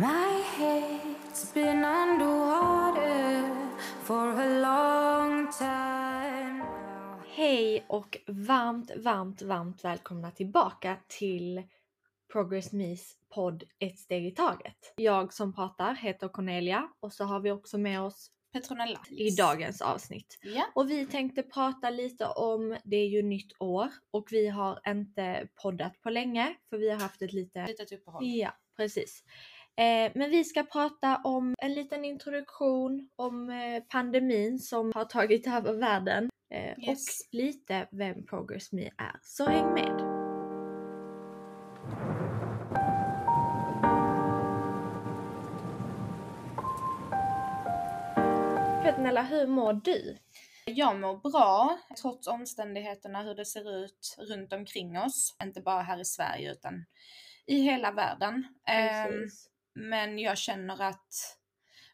My head's been underwater for a long time now. Hej och varmt, varmt, varmt välkomna tillbaka till Progress Me's podd Ett steg i taget. Jag som pratar heter Cornelia och så har vi också med oss Petronella. i dagens avsnitt. Ja. Och vi tänkte prata lite om, det är ju nytt år och vi har inte poddat på länge för vi har haft ett lite Litet uppehåll. Ja, precis. Eh, men vi ska prata om en liten introduktion om eh, pandemin som har tagit över världen eh, Yes. och lite vem Progress Me är. Så häng med! Petnella, hur mår du? Jag mår bra trots omständigheterna hur det ser ut runt omkring oss. Inte bara här i Sverige utan i hela världen. Ehm, Precis. Men jag känner att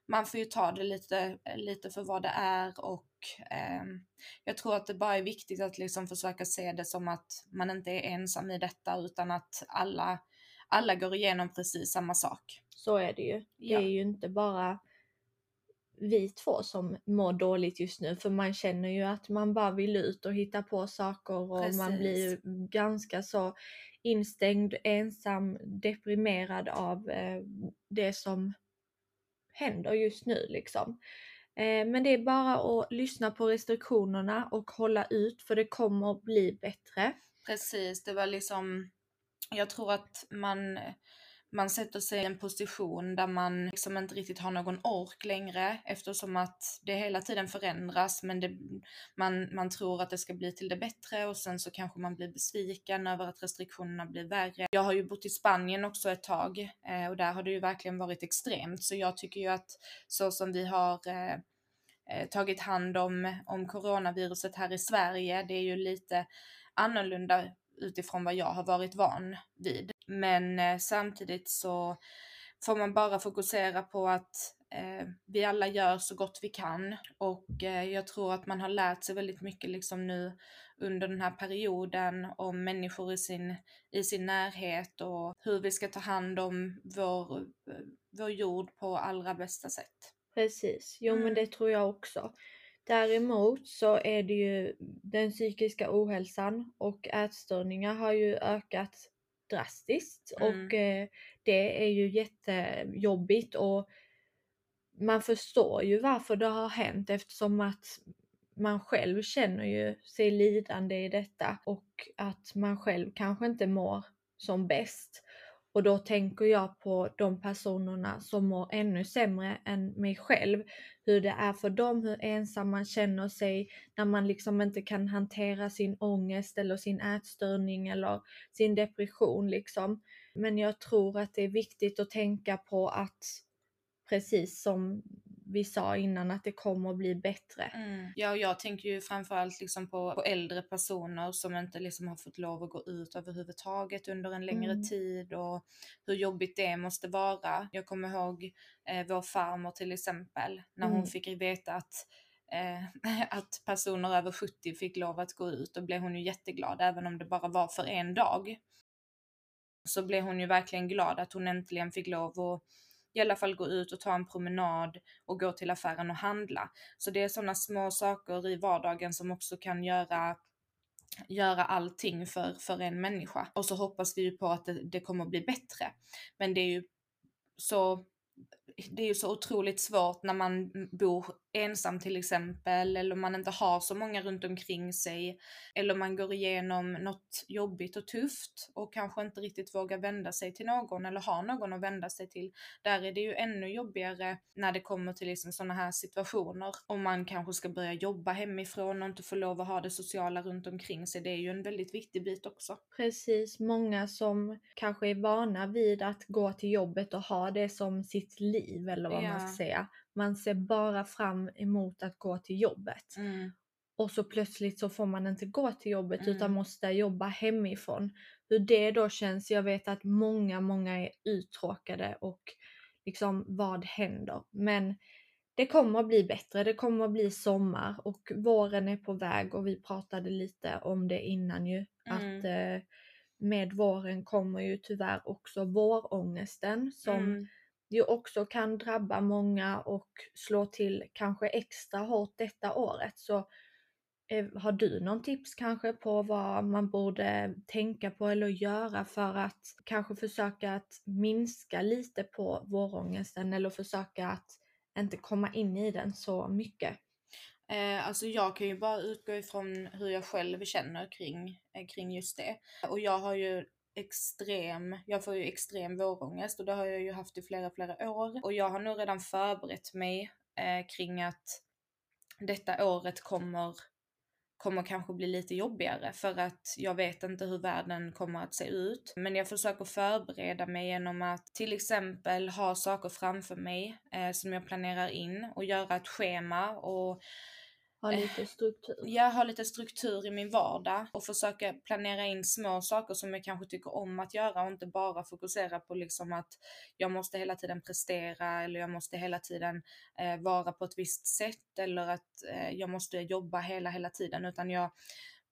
man får ju ta det lite, lite för vad det är och ehm, jag tror att det bara är viktigt att liksom försöka se det som att man inte är ensam i detta utan att alla, alla går igenom precis samma sak. Så är det ju. Det Ja. är ju inte bara vi två som mår dåligt just nu för man känner ju att man bara vill ut och hitta på saker och man Precis. blir ju ganska så instängd, ensam, deprimerad av eh, det som händer just nu liksom. Eh, men det är bara att lyssna på restriktionerna och hålla ut för det kommer att bli bättre. Precis, det var liksom, jag tror att man, man sätter sig i en position där man liksom inte riktigt har någon ork längre eftersom att det hela tiden förändras men det, man, man tror att det ska bli till det bättre och sen så kanske man blir besviken över att restriktionerna blir värre. Jag har ju bott i Spanien också ett tag eh, och där har det ju verkligen varit extremt så jag tycker ju att så som vi har eh, eh tagit hand om, om coronaviruset här i Sverige. Det är ju lite annorlunda utifrån vad jag har varit van vid. Men eh, samtidigt så får man bara fokusera på att eh, vi alla gör så gott vi kan och eh, jag tror att man har lärt sig väldigt mycket liksom nu under den här perioden om människor i sin, i sin närhet och hur vi ska ta hand om vår, vår jord på allra bästa sätt. Precis, jo men Mm. det tror jag också. Däremot så är det ju den psykiska ohälsan och ätstörningar har ju ökat drastiskt Mm. och eh, det är ju jättejobbigt och man förstår ju varför det har hänt eftersom att man själv känner ju sig lidande i detta och att man själv kanske inte mår som bäst. Och då tänker jag på de personerna som mår ännu sämre än mig själv. Hur det är för dem, hur ensam man känner sig när man liksom inte kan hantera sin ångest eller sin ätstörning eller sin depression liksom. Men jag tror att det är viktigt att tänka på att precis som vi sa innan att det kommer att bli bättre. Mm. Ja, och jag tänker ju framförallt liksom på, på äldre personer som inte liksom har fått lov att gå ut överhuvudtaget under en längre Mm. tid och hur jobbigt det måste vara. Jag kommer ihåg eh, vår farmor till exempel när hon Mm. fick veta att eh, att personer över 70 fick lov att gå ut, då blev hon ju jätteglad även om det bara var för en dag. Så blev hon ju verkligen glad att hon äntligen fick lov att i alla fall gå ut och ta en promenad och gå till affären och handla. Så det är sådana små saker i vardagen som också kan göra göra allting för, för en människa. Och så hoppas vi ju på att det, det kommer bli bättre. Men det är ju så det är ju så otroligt svårt när man bor ensam till exempel, eller man inte har så många runt omkring sig, eller man går igenom något jobbigt och tufft och kanske inte riktigt vågar vända sig till någon eller har någon att vända sig till. Där är det ju ännu jobbigare när det kommer till liksom sådana här situationer. Om man kanske ska börja jobba hemifrån och inte få lov att ha det sociala runt omkring sig. Det är ju en väldigt viktig bit också. Precis, många som kanske är vana vid att gå till jobbet och ha det som sitt liv eller vad man Ja. ska säga. Man ser bara fram emot att gå till jobbet. Mm. Och så plötsligt så får man inte gå till jobbet utan Mm. måste jobba hemifrån. Hur det då känns, jag vet att många, många är uttråkade och liksom vad händer? Men det kommer att bli bättre, det kommer att bli sommar och våren är på väg och vi pratade lite om det innan ju. Mm. Att eh, med våren kommer ju tyvärr också vårångesten som Mm det också kan drabba många och slå till kanske extra hårt detta året. Så eh, har du någon tips kanske på vad man borde tänka på eller göra för att kanske försöka att minska lite på vårångesten eller försöka att inte komma in i den så mycket? Eh, alltså jag kan ju bara utgå ifrån hur jag själv känner kring, eh, kring just det. Och jag har ju extrem, jag får ju extrem vårångest och det har jag ju haft i flera, flera år. Och jag har nog redan förberett mig eh, kring att detta året kommer, kommer kanske bli lite jobbigare för att jag vet inte hur världen kommer att se ut. Men jag försöker förbereda mig genom att till exempel ha saker framför mig eh, som jag planerar in och göra ett schema och ha lite struktur. jag har lite struktur i min vardag och försöka planera in små saker som jag kanske tycker om att göra och inte bara fokusera på liksom att jag måste hela tiden prestera eller jag måste hela tiden eh, vara på ett visst sätt eller att eh, jag måste jobba hela, hela tiden utan jag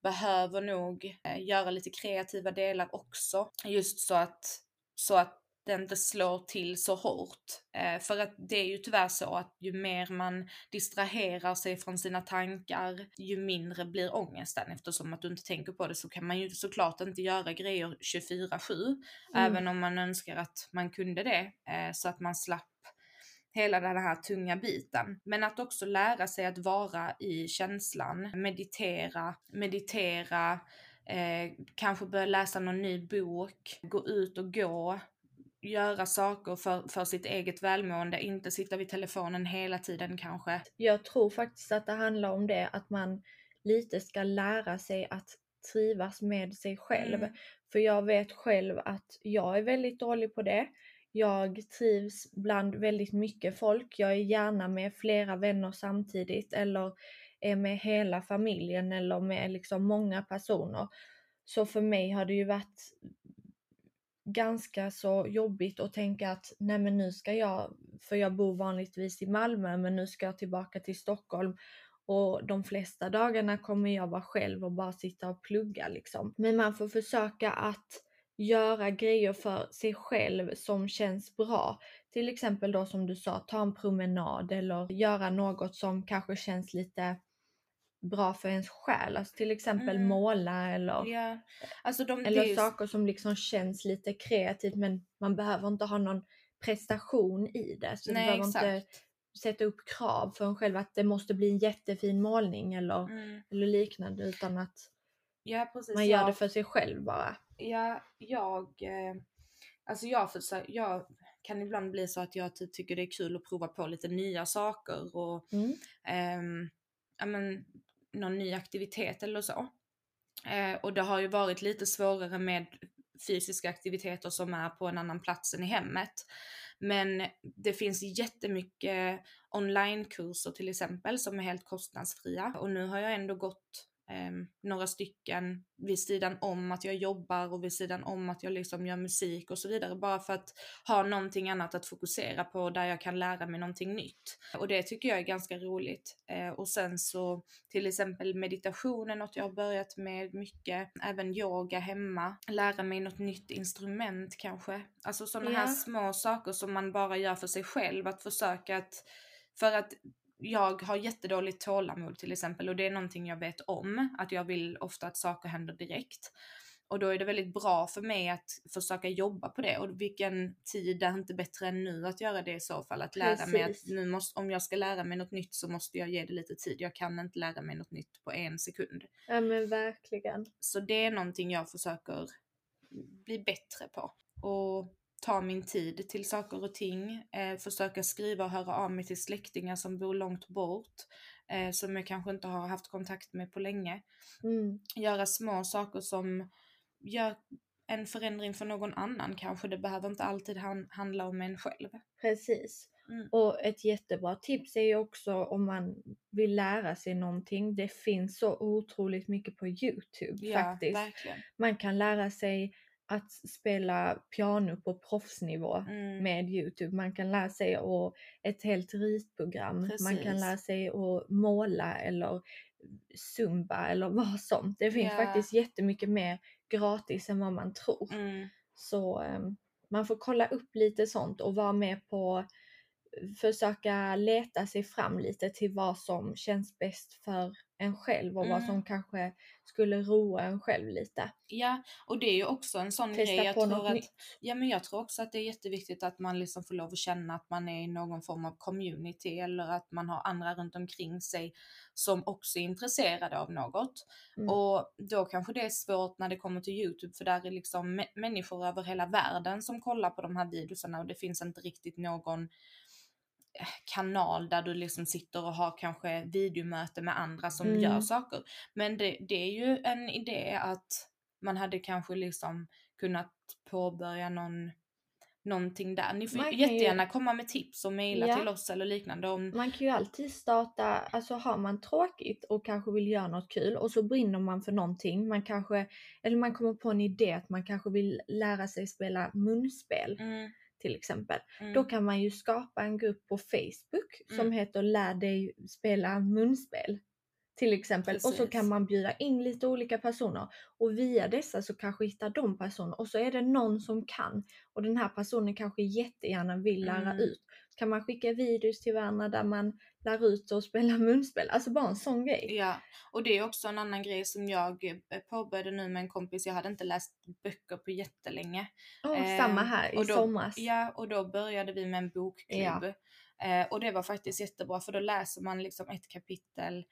behöver nog eh, göra lite kreativa delar också just så att, så att det inte slår till så hårt. Eh, för att det är ju tyvärr så att ju mer man distraherar sig från sina tankar, ju mindre blir ångesten. Eftersom att du inte tänker på det så kan man ju såklart inte göra grejer 24-7. Mm. Även om man önskar att man kunde det, eh, så att man slapp hela den här tunga biten. Men att också lära sig att vara i känslan, meditera, meditera, eh, kanske börja läsa någon ny bok, gå ut och gå, göra saker för, för sitt eget välmående, inte sitta vid telefonen hela tiden kanske. Jag tror faktiskt att det handlar om det, att man lite ska lära sig att trivas med sig själv. Mm. För jag vet själv att jag är väldigt dålig på det. Jag trivs bland väldigt mycket folk. Jag är gärna med flera vänner samtidigt eller är med hela familjen eller med liksom många personer. Så för mig har det ju varit ganska så jobbigt att tänka att nej men nu ska jag, för jag bor vanligtvis i Malmö, men nu ska jag tillbaka till Stockholm och de flesta dagarna kommer jag vara själv och bara sitta och plugga liksom. Men man får försöka att göra grejer för sig själv som känns bra. Till exempel då som du sa, ta en promenad eller göra något som kanske känns lite bra för ens själ. Alltså till exempel Mm. måla eller Ja, alltså de, eller ju- saker som liksom känns lite kreativt men man behöver inte ha någon prestation i det. Så Nej, behöver inte exakt. sätta upp krav för en själv att det måste bli en jättefin målning eller, Mm. eller liknande utan att Ja, precis. man gör jag, det för sig själv bara. Ja, jag... Eh, alltså jag, försöker, jag kan ibland bli så att jag typ tycker det är kul att prova på lite nya saker och Mm. ehm, ja, men, någon ny aktivitet eller så. Eh, och det har ju varit lite svårare med fysiska aktiviteter som är på en annan plats än i hemmet. Men det finns jättemycket onlinekurser till exempel som är helt kostnadsfria och nu har jag ändå gått några stycken vid sidan om att jag jobbar och vid sidan om att jag liksom gör musik och så vidare bara för att ha någonting annat att fokusera på där jag kan lära mig någonting nytt. Och det tycker jag är ganska roligt. Eh, och sen så till exempel meditation är något jag har börjat med mycket. Även yoga hemma. Lära mig något nytt instrument kanske. Alltså sådana här Ja. små saker som man bara gör för sig själv. Att försöka att, för att jag har jättedåligt tålamod till exempel och det är någonting jag vet om. Att jag vill ofta att saker händer direkt. Och då är det väldigt bra för mig att försöka jobba på det. Och vilken tid är inte bättre än nu att göra det i så fall. Att lära mig att Precis. nu måste, om jag ska lära mig något nytt så måste jag ge det lite tid. Jag kan inte lära mig något nytt på en sekund. Ja men verkligen. Så det är någonting jag försöker bli bättre på. Och ta min tid till saker och ting. Eh, försöka skriva och höra av mig till släktingar som bor långt bort. Eh, som jag kanske inte har haft kontakt med på länge. Mm. Göra små saker som gör en förändring för någon annan kanske. Det behöver inte alltid han- handla om en själv. Precis. Mm. Och ett jättebra tips är ju också om man vill lära sig någonting. Det finns så otroligt mycket på Youtube faktiskt. verkligen. Man kan lära sig att spela piano på proffsnivå Mm. med Youtube. Man kan lära sig att ett helt ritprogram. Man kan Precis. lära sig att måla eller zumba eller vad som. Det finns Ja. faktiskt jättemycket mer gratis än vad man tror. Mm. Så ehm, Man får kolla upp lite sånt och vara med på försöka leta sig fram lite till vad som känns bäst för en själv och vad Mm. som kanske skulle roa en själv lite. Ja, och det är ju också en sån Testa grej. Jag på tror, något att, nytt. ja, men jag tror också att det är jätteviktigt att man liksom får lov att känna att man är i någon form av community eller att man har andra runt omkring sig som också är intresserade av något. Mm. Och då kanske det är svårt när det kommer till Youtube för där är liksom mä- människor över hela världen som kollar på de här videorna och det finns inte riktigt någon kanal där du liksom sitter och har kanske videomöte med andra som Mm. gör saker. Men det, det är ju en idé att man hade kanske liksom kunnat påbörja någon någonting där. Ni får Man kan ju- jättegärna komma med tips och mejla Ja. till oss eller liknande om Man kan ju alltid starta, alltså har man tråkigt och kanske vill göra något kul och så brinner man för någonting, man kanske, eller man kommer på en idé att man kanske vill lära sig spela munspel mm, till exempel. mm, Då kan man ju skapa en grupp på Facebook som Mm. heter Lär dig spela munspel. Till exempel. Och så Precis. kan man bjuda in lite olika personer. Och via dessa så kanske hittar de personer. Och så är det någon som kan. Och den här personen kanske jättegärna vill lära Mm. ut. Så kan man skicka videos till varandra där man lär ut och spela munspel. Alltså bara en sån grej. Ja, och det är också en annan grej som jag eh, påbörjade nu med en kompis. Jag hade inte läst böcker på jättelänge. Åh, Eh, samma här i och då- somras. Ja, och då började vi med en bokklubb. Eh, och det var faktiskt jättebra för då läser man liksom ett kapitel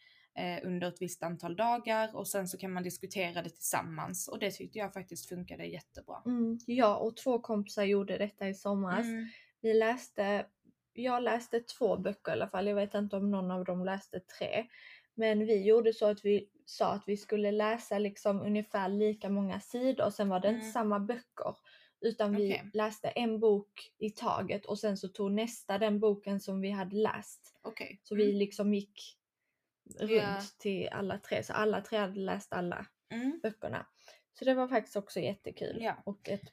under ett visst antal dagar och sen så kan man diskutera det tillsammans. Och det tyckte jag faktiskt funkade jättebra. Mm, jag och två kompisar gjorde detta i somras. Mm, Vi läste, jag läste två böcker i alla fall, jag vet inte om någon av dem läste tre. Men vi gjorde så att vi sa att vi skulle läsa liksom ungefär lika många sidor, sen var det inte Mm. samma böcker. Utan vi Okej. läste en bok i taget och sen så tog nästa den boken som vi hade läst. Okej. Så Mm. vi liksom gick runt Ja. till alla tre, så alla tre hade läst alla Mm, böckerna. Så det var faktiskt också jättekul Ja. och ett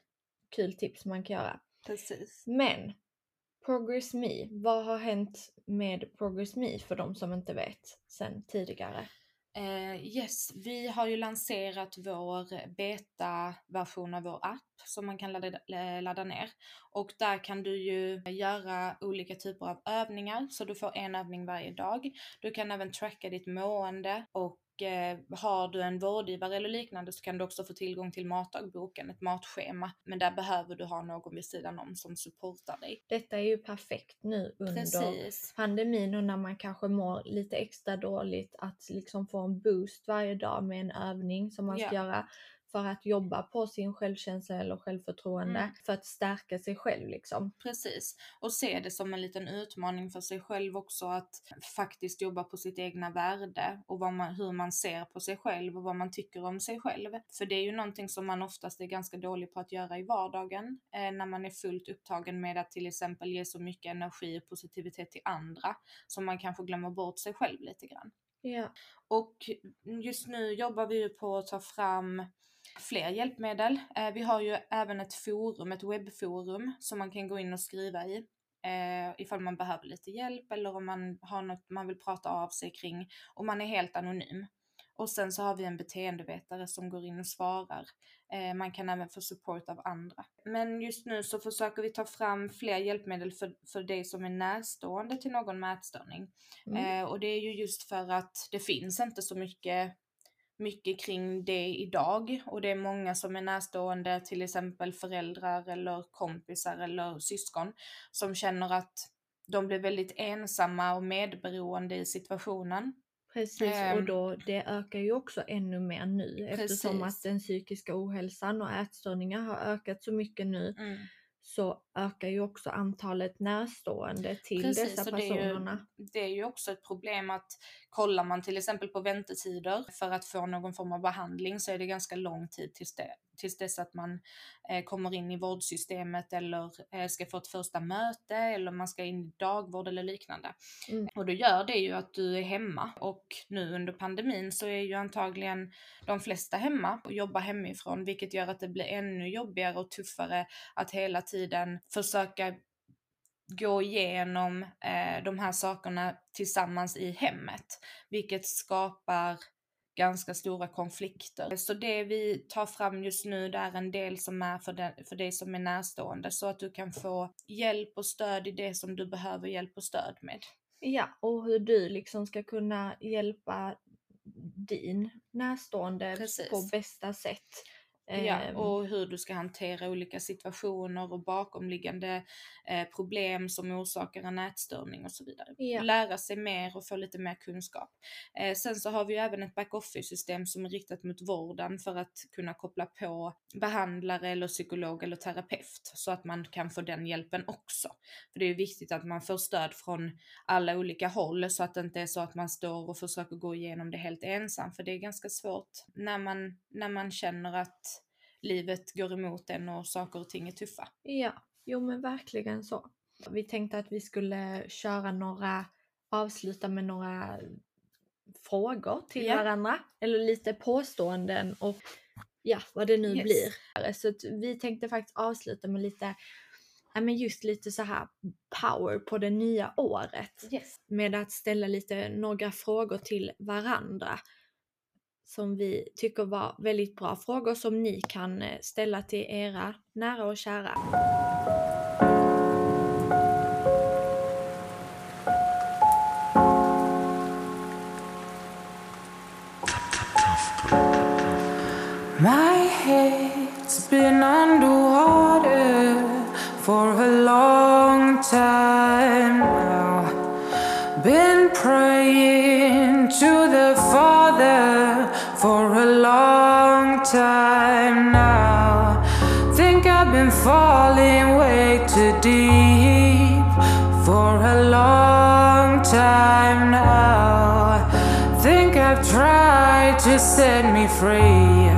kul tips man kan göra. precis. Men Progress Me, vad har hänt med Progress Me för de som inte vet sen tidigare? Uh, yes, vi har ju lanserat vår beta-version av vår app som man kan ladda, eh, ladda ner. Och där kan du ju göra olika typer av övningar, så du får en övning varje dag. Du kan även tracka ditt mående och eh, har du en vårdgivare eller liknande så kan du också få tillgång till matdagboken, ett matschema. Men där behöver du ha någon vid sidan om som supportar dig. Detta är ju perfekt nu under Precis. pandemin och när man kanske mår lite extra dåligt att liksom få en boost varje dag med en övning som man ska Ja. göra för att jobba på sin självkänsla eller självförtroende Mm. för att stärka sig själv liksom. Precis. Och se det som en liten utmaning för sig själv också att faktiskt jobba på sitt egna värde och man, hur man ser på sig själv och vad man tycker om sig själv. För det är ju någonting som man oftast är ganska dålig på att göra i vardagen eh, när man är fullt upptagen med att till exempel ge så mycket energi och positivitet till andra som man kanske glömmer bort sig själv lite grann. Ja. Och just nu jobbar vi ju på att ta fram fler hjälpmedel. Eh, vi har ju även ett forum, ett webbforum som man kan gå in och skriva i. Eh, ifall man behöver lite hjälp eller om man har något man vill prata av sig kring. Och man är helt anonym. Och sen så har vi en beteendevetare som går in och svarar. Eh, man kan även få support av andra. Men just nu så försöker vi ta fram fler hjälpmedel för, för dig som är närstående till någon med ätstörning. Mm. Och det är ju just för att det finns inte så mycket, mycket kring det idag. Och det är många som är närstående, till exempel föräldrar eller kompisar eller syskon, som känner att de blir väldigt ensamma och medberoende i situationen. Precis, och Ehm. då, det ökar ju också ännu mer nu eftersom Precis. att den psykiska ohälsan och ätstörningar har ökat så mycket nu Mm. Så ökar ju också antalet närstående till Precis, dessa och det är, ju, personerna. det är ju också ett problem att kollar man till exempel på väntetider för att få någon form av behandling så är det ganska lång tid tills, det, tills dess att man eh, kommer in i vårdsystemet eller eh, ska få ett första möte eller man ska in i dagvård eller liknande. Mm. Och då gör det ju att du är hemma och nu under pandemin så är ju antagligen de flesta hemma och jobbar hemifrån vilket gör att det blir ännu jobbigare och tuffare att hela tiden försöka gå igenom eh, de här sakerna tillsammans i hemmet. Vilket skapar ganska stora konflikter. Så det vi tar fram just nu det är en del som är för, den, för dig som är närstående så att du kan få hjälp och stöd i det som du behöver hjälp och stöd med. Ja, och hur du liksom ska kunna hjälpa din närstående Precis. på bästa sätt. Ja, Ehm, och hur du ska hantera olika situationer och bakomliggande eh, problem som orsakar en ätstörning och så vidare. Ja. Lära sig mer och få lite mer kunskap. Eh, sen så har vi ju även ett back-office-system som är riktat mot vården för att kunna koppla på behandlare eller psykolog eller terapeut så att man kan få den hjälpen också. För det är viktigt att man får stöd från alla olika håll så att det inte är så att man står och försöker gå igenom det helt ensam för det är ganska svårt när man, när man känner att livet går emot en och saker och ting är tuffa. Ja, jo men verkligen så. Vi tänkte att vi skulle köra några, avsluta med några frågor till Ja. varandra. Eller lite påståenden och ja, vad det nu Yes. blir. Så vi tänkte faktiskt avsluta med lite, ja men just lite så här power på det nya året. Yes. Med att ställa lite, några frågor till varandra. Som vi tycker var väldigt bra frågor som ni kan eh, ställa till era nära och kära. My head's been underwater for a long time set me free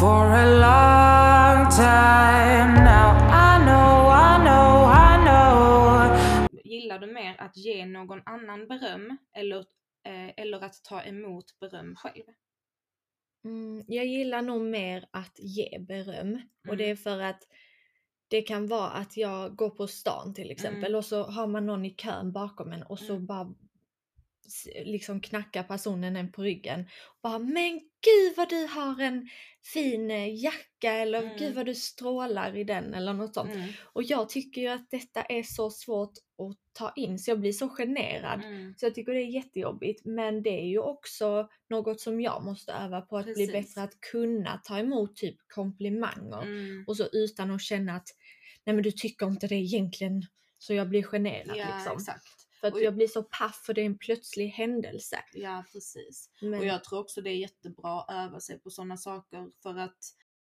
for a long time now. I know, I know, I know. Gillar du mer att ge någon annan beröm eller, eh, eller att ta emot beröm själv? Mm, jag gillar nog mer att ge beröm. Och det Mm. är för att det kan vara att jag går på stan till exempel och så har man någon i kön bakom en och så Mm. bara liksom knackar personen en på ryggen. Och bara men gud vad du har en fin eh, jacka eller Mm. gud vad du strålar i den eller något sånt. Mm. Och jag tycker ju att detta är så svårt att ta in så jag blir så generad. Mm. Så jag tycker det är jättejobbigt. Men det är ju också något som jag måste öva på att bli Precis. bättre att kunna ta emot typ komplimanger. Mm. Och så utan att känna att nej men du tycker inte det egentligen. Så jag blir generad Ja, liksom. exakt. För att Och- jag blir så paff för det är en plötslig händelse. Ja, precis. Men, Och jag tror också det är jättebra att öva sig på sådana saker för att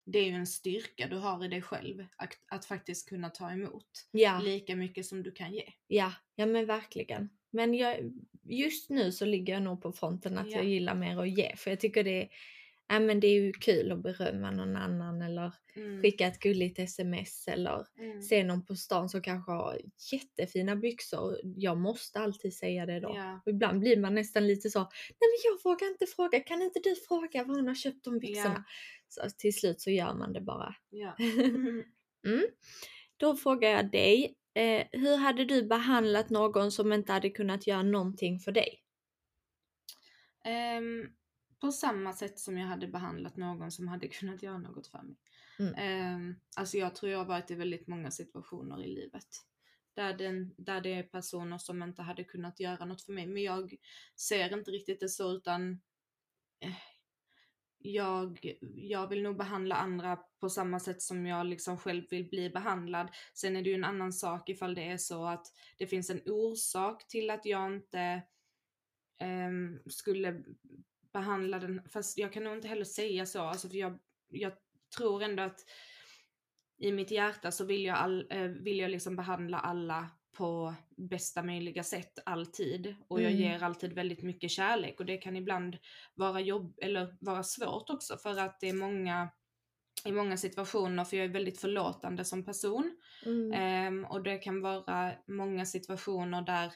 det är ju en styrka du har i dig själv att, att faktiskt kunna ta emot ja, lika mycket som du kan ge. ja, ja men verkligen. Men jag, just nu så ligger jag nog på fronten att Ja. jag gillar mer att ge. För jag tycker det är, ja, men det är ju kul att berömma någon annan eller Mm. skicka ett gulligt sms eller Mm. se någon på stan som kanske har jättefina byxor. Jag måste alltid säga det då. Ja. Och ibland blir man nästan lite så, nej men jag vågar inte fråga, kan inte du fråga var hon har köpt de byxorna? Så till slut så gör man det bara. Ja. Mm. Då frågar jag dig, eh, hur hade du behandlat någon som inte hade kunnat göra någonting för dig? Ehm, på samma sätt som jag hade behandlat någon som hade kunnat göra något för mig. Mm. Ehm, alltså jag tror jag har varit i väldigt många situationer i livet. Där, den, där det är personer som inte hade kunnat göra något för mig. Men jag ser inte riktigt det så utan eh, jag, jag vill nog behandla andra på samma sätt som jag liksom själv vill bli behandlad. Sen är det ju en annan sak ifall det är så att det finns en orsak till att jag inte ehm, skulle behandla den, fast jag kan nog inte heller säga så, alltså för jag, jag tror ändå att i mitt hjärta så vill jag, all, eh, vill jag liksom behandla alla på bästa möjliga sätt alltid och jag Mm. ger alltid väldigt mycket kärlek och det kan ibland vara jobb eller vara svårt också för att det är många i många situationer för jag är väldigt förlåtande som person Mm. Ehm, och det kan vara många situationer där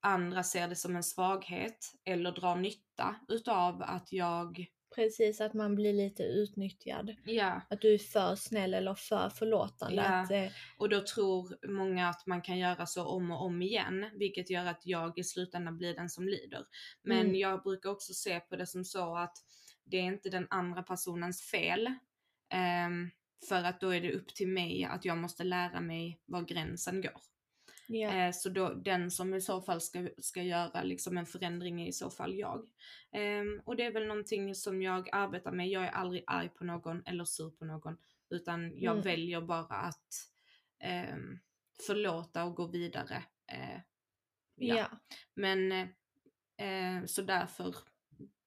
andra ser det som en svaghet eller drar nytta utav att jag Precis, att man blir lite utnyttjad. Ja, Att du är för snäll eller för förlåtande. Ja. Att, eh, och då tror många att man kan göra så om och om igen, vilket gör att jag i slutändan blir den som lider. Men Mm. jag brukar också se på det som så att det är inte den andra personens fel. ehm, för att då är det upp till mig att jag måste lära mig var gränsen går. Ja. Eh, så då, den som i så fall ska, ska göra liksom en förändring är i så fall jag. Ehm, och det är väl någonting som jag arbetar med. Jag är aldrig arg på någon eller sur på någon. Utan jag Mm. väljer bara att ehm, förlåta och gå vidare. Eh, ja. ja. Men eh, så därför,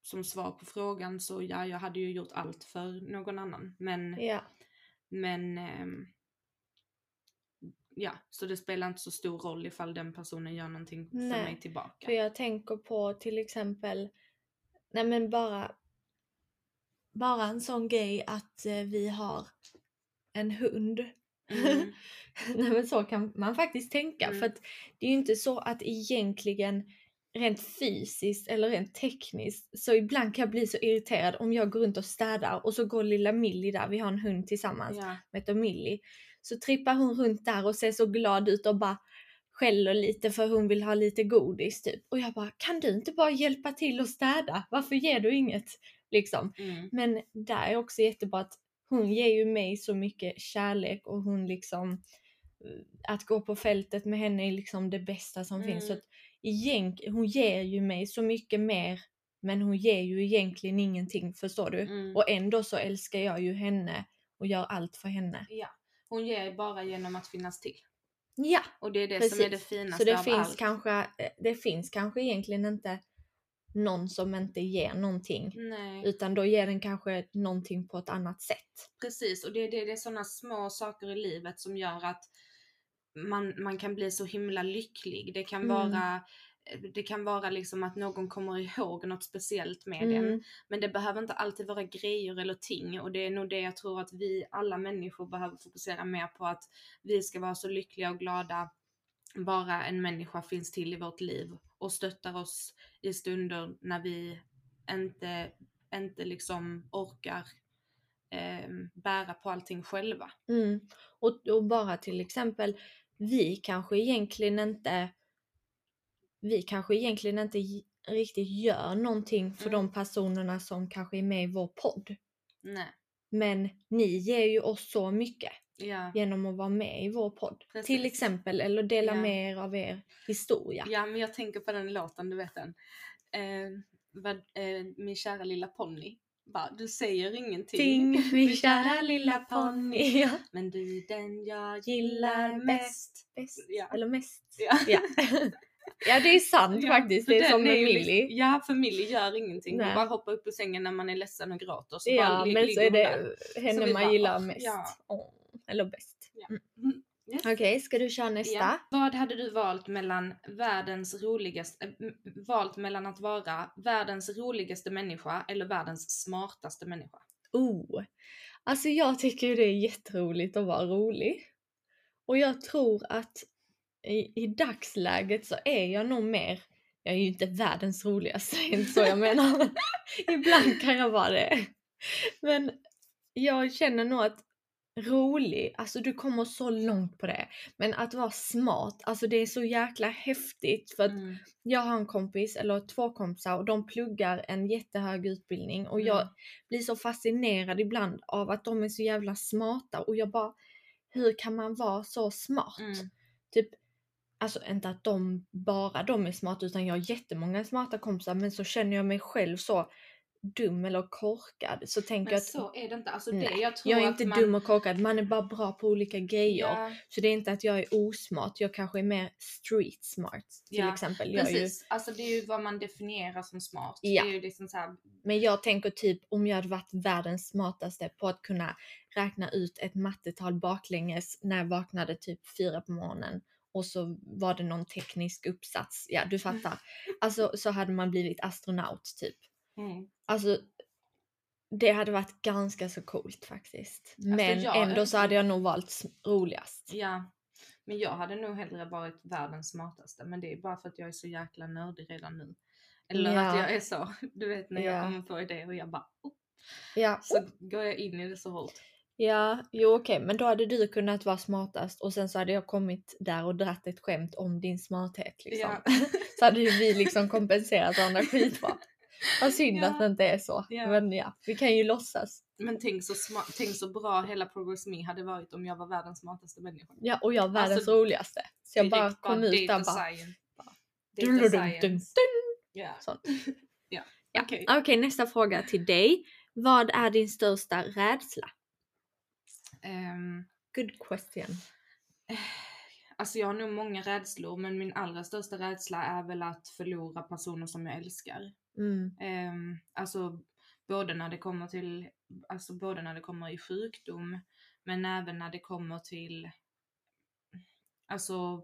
som svar på frågan så ja, jag hade ju gjort allt för någon annan. Men, ja. men ehm, ja, så det spelar inte så stor roll ifall den personen gör någonting för Nej, mig tillbaka. För jag tänker på till exempel, nej men bara, bara en sån grej att eh, vi har en hund. Mm. nej men så kan man faktiskt tänka. Mm. För att det är ju inte så att egentligen rent fysiskt eller rent tekniskt så ibland kan jag bli så irriterad om jag går runt och städar och så går lilla Millie där, vi har en hund tillsammans Ja. heter Millie. Så trippar hon runt där och ser så glad ut och bara skäller lite för hon vill ha lite godis typ. Och jag bara, kan du inte bara hjälpa till att städa? Varför ger du inget? Liksom. Mm. Men där är också jättebra att hon ger ju mig så mycket kärlek och hon liksom eh, att gå på fältet med henne är liksom det bästa som finns. Så Mm. att egent, hon ger ju mig så mycket mer men hon ger ju egentligen ingenting, förstår du? Mm. Och ändå så älskar jag ju henne och gör allt för henne. Ja. Hon ger bara genom att finnas till. Ja, Och det är det precis. som är det finaste så det av finns, allt. kanske, eh, det finns kanske egentligen inte någon som inte ger någonting. Nej, Utan då ger den kanske någonting på ett annat sätt. precis. Och det, det, det är sådana små saker i livet som gör att man, man kan bli så himla lycklig. Det kan Mm. vara det kan vara liksom att någon kommer ihåg något speciellt med. Mm. Men det behöver inte alltid vara grejer eller ting och det är nog det jag tror att vi alla människor behöver fokusera mer på att vi ska vara så lyckliga och glada bara en människa finns till i vårt liv och stöttar oss i stunder när vi inte, inte liksom orkar eh, bära på allting själva. Mm. Och, och bara till exempel, vi kanske egentligen inte vi kanske egentligen inte riktigt gör någonting för Mm. de personerna som kanske är med i vår podd. Nej. Men ni ger ju oss så mycket Ja. genom att vara med i vår podd. Precis. Till exempel, eller dela Ja. med er av er historia. ja, men jag tänker på den låten, du vet den. Eh, vad, eh, min kära lilla ponny. Bara, du säger ingenting. Ting, min kära lilla ponny. Ja. Men du är den jag gillar mest. Bäst. Ja. Eller mest. Ja. Ja. ja, det är sant faktiskt. Det är som med Millie. liksom- Ja, för Millie gör ingenting. Hon Nej. bara hoppar upp ur sängen när man är ledsen och gråter. Så Ja, bara men så är hon det henne man bara, gillar mest. ja. Åh, eller bäst. Mm. Yes. Okej, ska du köra nästa? Ja. Vad hade du valt mellan världens roligaste, äh, valt mellan att vara världens roligaste människa eller världens smartaste människa? Oh, alltså jag tycker ju det är jätteroligt att vara rolig. Och jag tror att i, i dagsläget så är jag nog mer, jag är ju inte världens roligaste, inte så jag menar. men Ibland kan jag vara det. Men jag känner nog att rolig, alltså du kommer så långt på det. Men att vara smart, alltså det är så jäkla häftigt för att Mm. jag har en kompis, eller två kompisar, och de pluggar en jättehög utbildning och jag Mm. blir så fascinerad ibland av att de är så jävla smarta och jag bara, hur kan man vara så smart? Mm. Typ, alltså inte att de, bara de är smarta utan jag har jättemånga smarta kompisar men så känner jag mig själv så dum eller korkad så tänker Men jag att så är det inte. Alltså det, Nej, jag tror jag är inte man, dum och korkad, man är bara bra på olika grejer. Ja, Så det är inte att jag är osmart, jag kanske är mer street smart till Ja, exempel. Jag är ju, precis. Alltså det är ju vad man definierar som smart. Ja. Det är ju liksom så här, men jag tänker typ om jag hade varit världens smartaste på att kunna räkna ut ett mattetal baklänges när jag vaknade typ fyra på morgonen och så var det någon teknisk uppsats. Ja, du Mm. fattar. Alltså så hade man blivit astronaut typ. mm. Alltså det hade varit ganska så coolt faktiskt. Men jag- ändå så hade jag nog valt roligast. Ja, men jag hade nog hellre varit världens smartaste. Men det är bara för att jag är så jäkla nördig redan nu. Eller att Ja. jag är så, du vet när jag Ja. kommer på idéer och jag bara oh, Ja, så går jag in i det så hårt. Ja jo okej, men då hade du kunnat vara smartast och sen så hade jag kommit där och dratt ett skämt om din smarthet liksom. Ja. Så hade ju vi liksom kompenserat varandra skitbra. Vad synd Ja. att det inte är så. Ja. Men ja, vi kan ju låtsas. Men tänk så, tänk så bra hela Progress Me hade varit om jag var världens smartaste människa. Ja, och jag världens Alltså, roligaste. Så jag bara kom ut där bara... Bara, Dun, Data dun, dun, dun, science. Sånt. Ja. Okej, nästa fråga till dig. Vad är din största rädsla? Ehm, Good question. Alltså jag har nog många rädslor men min allra största rädsla är väl att förlora personer som jag älskar. Mm. Ehm, alltså både när det kommer till, alltså både när det kommer i sjukdom men även när det kommer till, alltså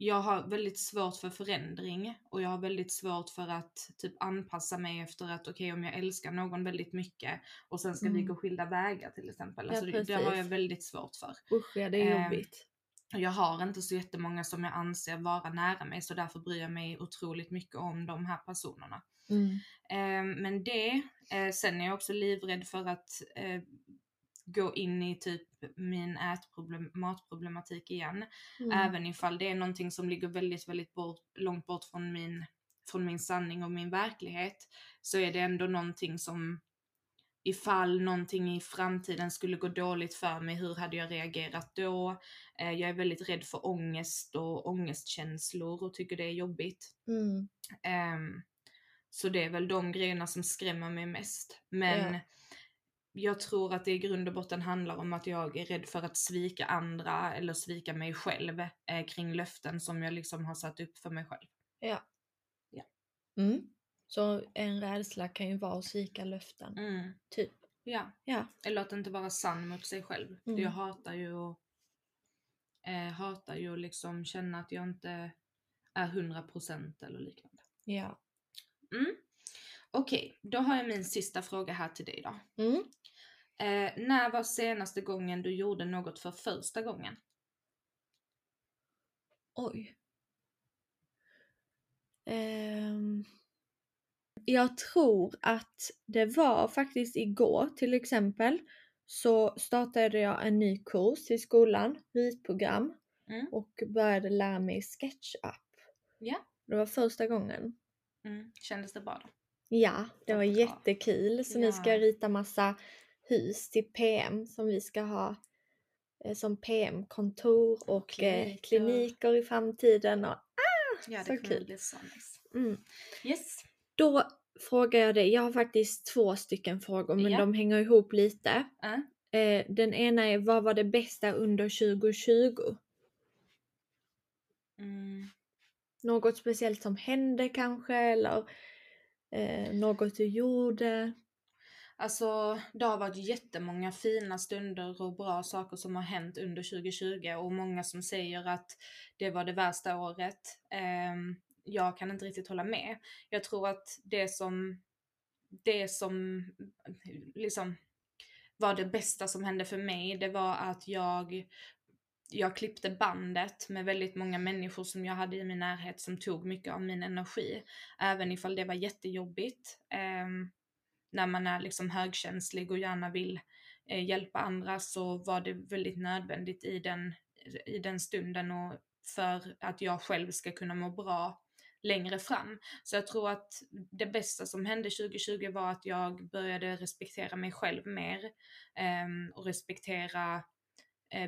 jag har väldigt svårt för förändring och jag har väldigt svårt för att typ anpassa mig efter att okej om jag älskar någon väldigt mycket och sen ska vi Mm. gå skilda vägar till exempel. Ja, Alltså det, det har jag väldigt svårt för. Usch ja, det är Ehm, jobbigt. Jag har inte så jättemånga som jag anser vara nära mig så därför bryr jag mig otroligt mycket om de här personerna. Mm. Eh, men det, eh, sen är jag också livrädd för att eh, gå in i typ min ätproblem, matproblematik igen. Mm. Även ifall det är någonting som ligger väldigt, väldigt bort, långt bort från min, från min sanning och min verklighet. Så är det ändå någonting som ifall någonting i framtiden skulle gå dåligt för mig, hur hade jag reagerat då? Eh, jag är väldigt rädd för ångest och ångestkänslor och tycker det är jobbigt. Mm. Ehm, så det är väl de grejerna som skrämmer mig mest. Men Ja. Jag tror att det i grund och botten handlar om att jag är rädd för att svika andra eller svika mig själv eh, kring löften som jag liksom har satt upp för mig själv. Mm. Så en rädsla kan ju vara att svika löften. Mm. Typ. Ja. Ja. Eller att inte vara sann mot sig själv. Mm. Jag hatar ju att eh, hatar ju att liksom känna att jag inte är 100% eller liknande. Ja. Mm. Okej, då har jag min sista fråga här till dig då. Mm. Eh, när var senaste gången du gjorde något för första gången? Oj. Ehm, jag tror att det var faktiskt igår till exempel så startade jag en ny kurs i skolan, ritprogram Mm. och började lära mig SketchUp. Ja. Det var första gången. Mm. Kändes det bra då? Ja, det var jättekul. Så nu ska Ja. jag rita massa hus till PM som vi ska ha eh, som PM-kontor och eh, Kliniker. kliniker i framtiden. Och, Ja, det Så kul. bli så nice. mm. Yes. Då frågar jag dig, jag har faktiskt två stycken frågor men Ja. de hänger ihop lite. Eh, den ena är, vad var det bästa under 2020? Mm. Något speciellt som hände kanske eller eh, något du gjorde? Alltså, det har varit jättemånga fina stunder och bra saker som har hänt under 2020 och många som säger att det var det värsta året. Ehm, jag kan inte riktigt hålla med. Jag tror att det som, det som liksom var det bästa som hände för mig, det var att jag jag klippte bandet med väldigt många människor som jag hade i min närhet som tog mycket av min energi. Även ifall det var jättejobbigt. Eh, när man är liksom högkänslig och gärna vill eh, hjälpa andra så var det väldigt nödvändigt i den, i den stunden och för att jag själv ska kunna må bra längre fram. Så jag tror att det bästa som hände 2020 var att jag började respektera mig själv mer eh, och respektera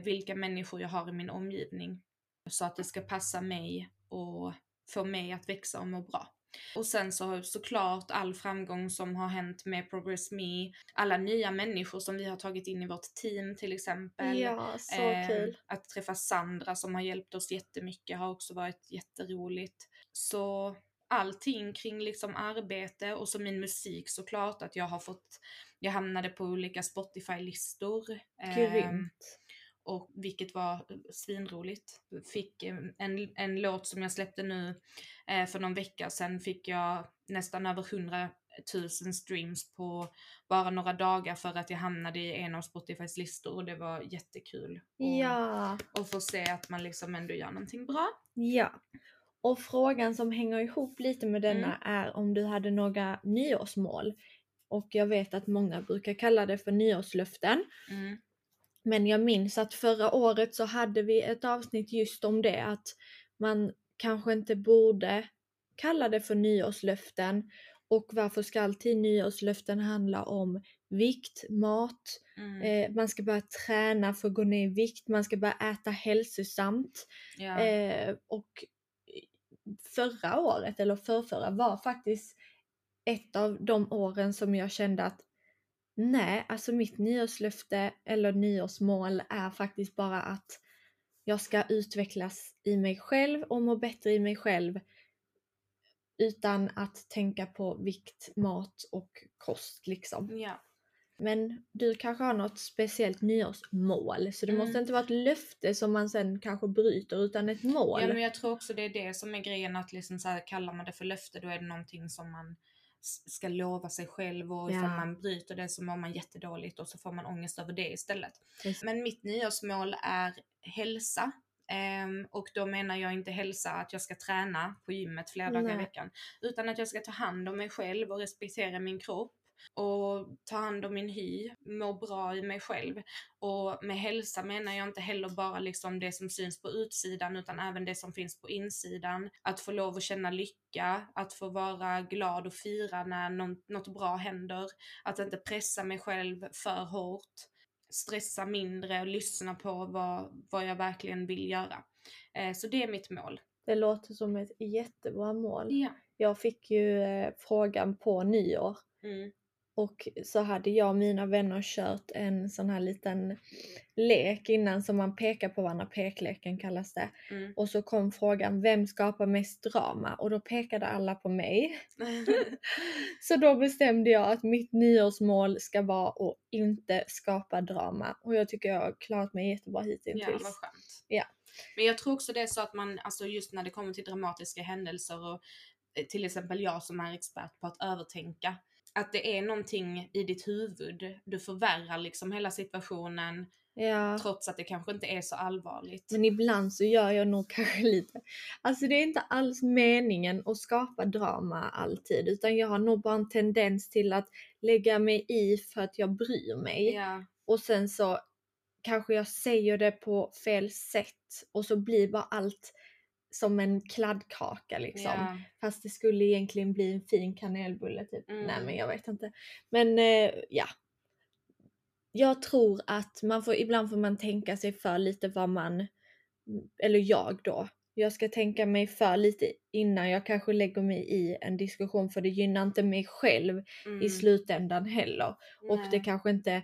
vilka människor jag har i min omgivning så att det ska passa mig och få mig att växa och må bra. Och sen så såklart all framgång som har hänt med Progress Me, alla nya människor som vi har tagit in i vårt team till exempel. Ja, så Eh, kul. Att träffa Sandra som har hjälpt oss jättemycket har också varit jätteroligt. Så allting kring liksom arbete och så min musik såklart att jag har fått, jag hamnade på olika Spotify-listor. ehm, Grymt. Och vilket var svinroligt. Fick eh, en, en låt som jag släppte nu eh, för någon vecka sedan fick jag nästan över 100 000 streams på bara några dagar för att jag hamnade i en av Spotifys listor och det var jättekul. Och, Ja. och få se att man liksom ändå gör någonting bra. Ja. Och frågan som hänger ihop lite med denna Mm. är om du hade några nyårsmål. Och jag vet att många brukar kalla det för nyårslöften. Mm. Men jag minns att förra året så hade vi ett avsnitt just om det att man kanske inte borde kalla det för nyårslöften. Och varför ska alltid nyårslöften handla om vikt, mat, Mm. eh, man ska börja träna för att gå ner i vikt, man ska börja äta hälsosamt. ja. Eh, och förra året, eller förrförra, var faktiskt ett av de åren som jag kände att nej, alltså mitt nyårslöfte eller nyårsmål är faktiskt bara att jag ska utvecklas i mig själv och må bättre i mig själv utan att tänka på vikt, mat och kost liksom. ja. Men du kanske har något speciellt nyårsmål så det måste Mm. inte vara ett löfte som man sen kanske bryter utan ett mål. Ja men jag tror också det är det som är grejen att liksom så här, kallar man det för löfte då är det någonting som man ska lova sig själv och ifall Ja. man bryter det så mår man jättedåligt och så får man ångest över det istället. Precis. Men mitt nyårsmål är hälsa. Ehm, och då menar jag inte hälsa att jag ska träna på gymmet flera dagar i Nej. veckan. Utan att jag ska ta hand om mig själv och respektera min kropp. Och ta hand om min hy, må bra i mig själv. Och med hälsa menar jag inte heller bara liksom det som syns på utsidan utan även det som finns på insidan. Att få lov att känna lycka, att få vara glad och fira när något bra händer. Att inte pressa mig själv för hårt. Stressa mindre och lyssna på vad, vad jag verkligen vill göra. Eh, så det är mitt mål. Det låter som ett jättebra mål. Ja. Jag fick ju eh, frågan på nyår Mm. Och så hade jag och mina vänner kört en sån här liten lek innan som man pekar på varandra, pekleken kallas det. Mm. Och så kom frågan, vem skapar mest drama? Och då pekade alla på mig. Så då bestämde jag att mitt nyårsmål ska vara att inte skapa drama. Och jag tycker jag har klarat mig jättebra Ja, hittills. vad skönt. Ja. Men jag tror också det är så att man, alltså just när det kommer till dramatiska händelser och eh, till exempel jag som är expert på att övertänka, att det är någonting i ditt huvud, du förvärrar liksom hela situationen Ja. trots att det kanske inte är så allvarligt. Men ibland så gör jag nog kanske lite, alltså det är inte alls meningen att skapa drama alltid utan jag har nog bara en tendens till att lägga mig i för att jag bryr mig. Ja, Och sen så kanske jag säger det på fel sätt och så blir bara allt som en kladdkaka liksom. ja, Fast det skulle egentligen bli en fin kanelbulle typ. Mm. Nej men jag vet inte. Men eh, ja. Jag tror att man får, ibland får man tänka sig för lite vad man, eller jag då. Jag ska tänka mig för lite innan jag kanske lägger mig i en diskussion för det gynnar inte mig själv mm, i slutändan heller. Och det nej, kanske inte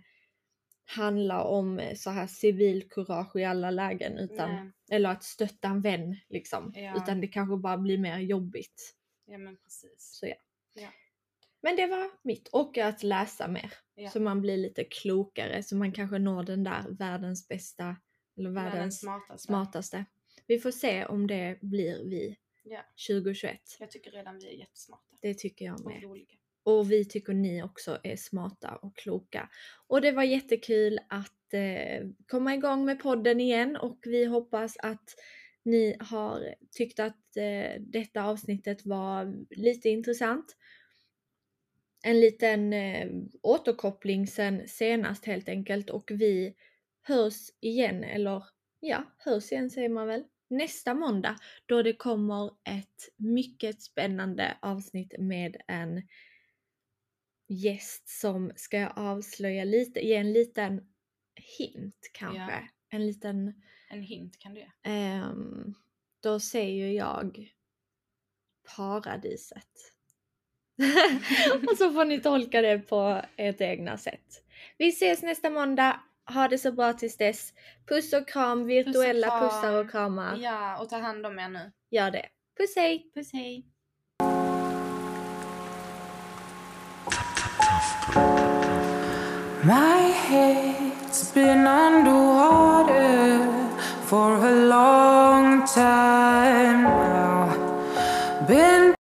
handlar om eh, så här civilkurage i alla lägen utan, nej. eller att stötta en vän liksom. Ja. Utan det kanske bara blir mer jobbigt. Ja men precis. Så ja. Ja. Men det var mitt. Och att läsa mer. Ja. Så man blir lite klokare. Så man kanske når den där världens bästa, eller Världens världens smartaste. smartaste. Vi får se om det blir vi Ja. 2021. Jag tycker redan vi är jättesmarta. Det tycker jag Och med. roliga. Och vi tycker ni också är smarta och kloka. Och det var jättekul att eh, komma igång med podden igen och vi hoppas att ni har tyckt att eh, detta avsnittet var lite intressant. En liten eh, återkoppling sen senast helt enkelt och vi hörs igen, eller ja, hörs igen säger man väl, nästa måndag då det kommer ett mycket spännande avsnitt med en gäst som ska jag avslöja lite, ge en liten hint kanske. Ja. En liten, En hint kan du ge. ehm, då säger jag paradiset. och så får ni tolka det på ert egna sätt. Vi ses nästa måndag. Ha det så bra tills dess. Puss och kram, virtuella kram. pussar och kramar. Ja, och ta hand om er nu. Gör det. Puss hej! Puss hej! My head's been underwater for a long time now. Been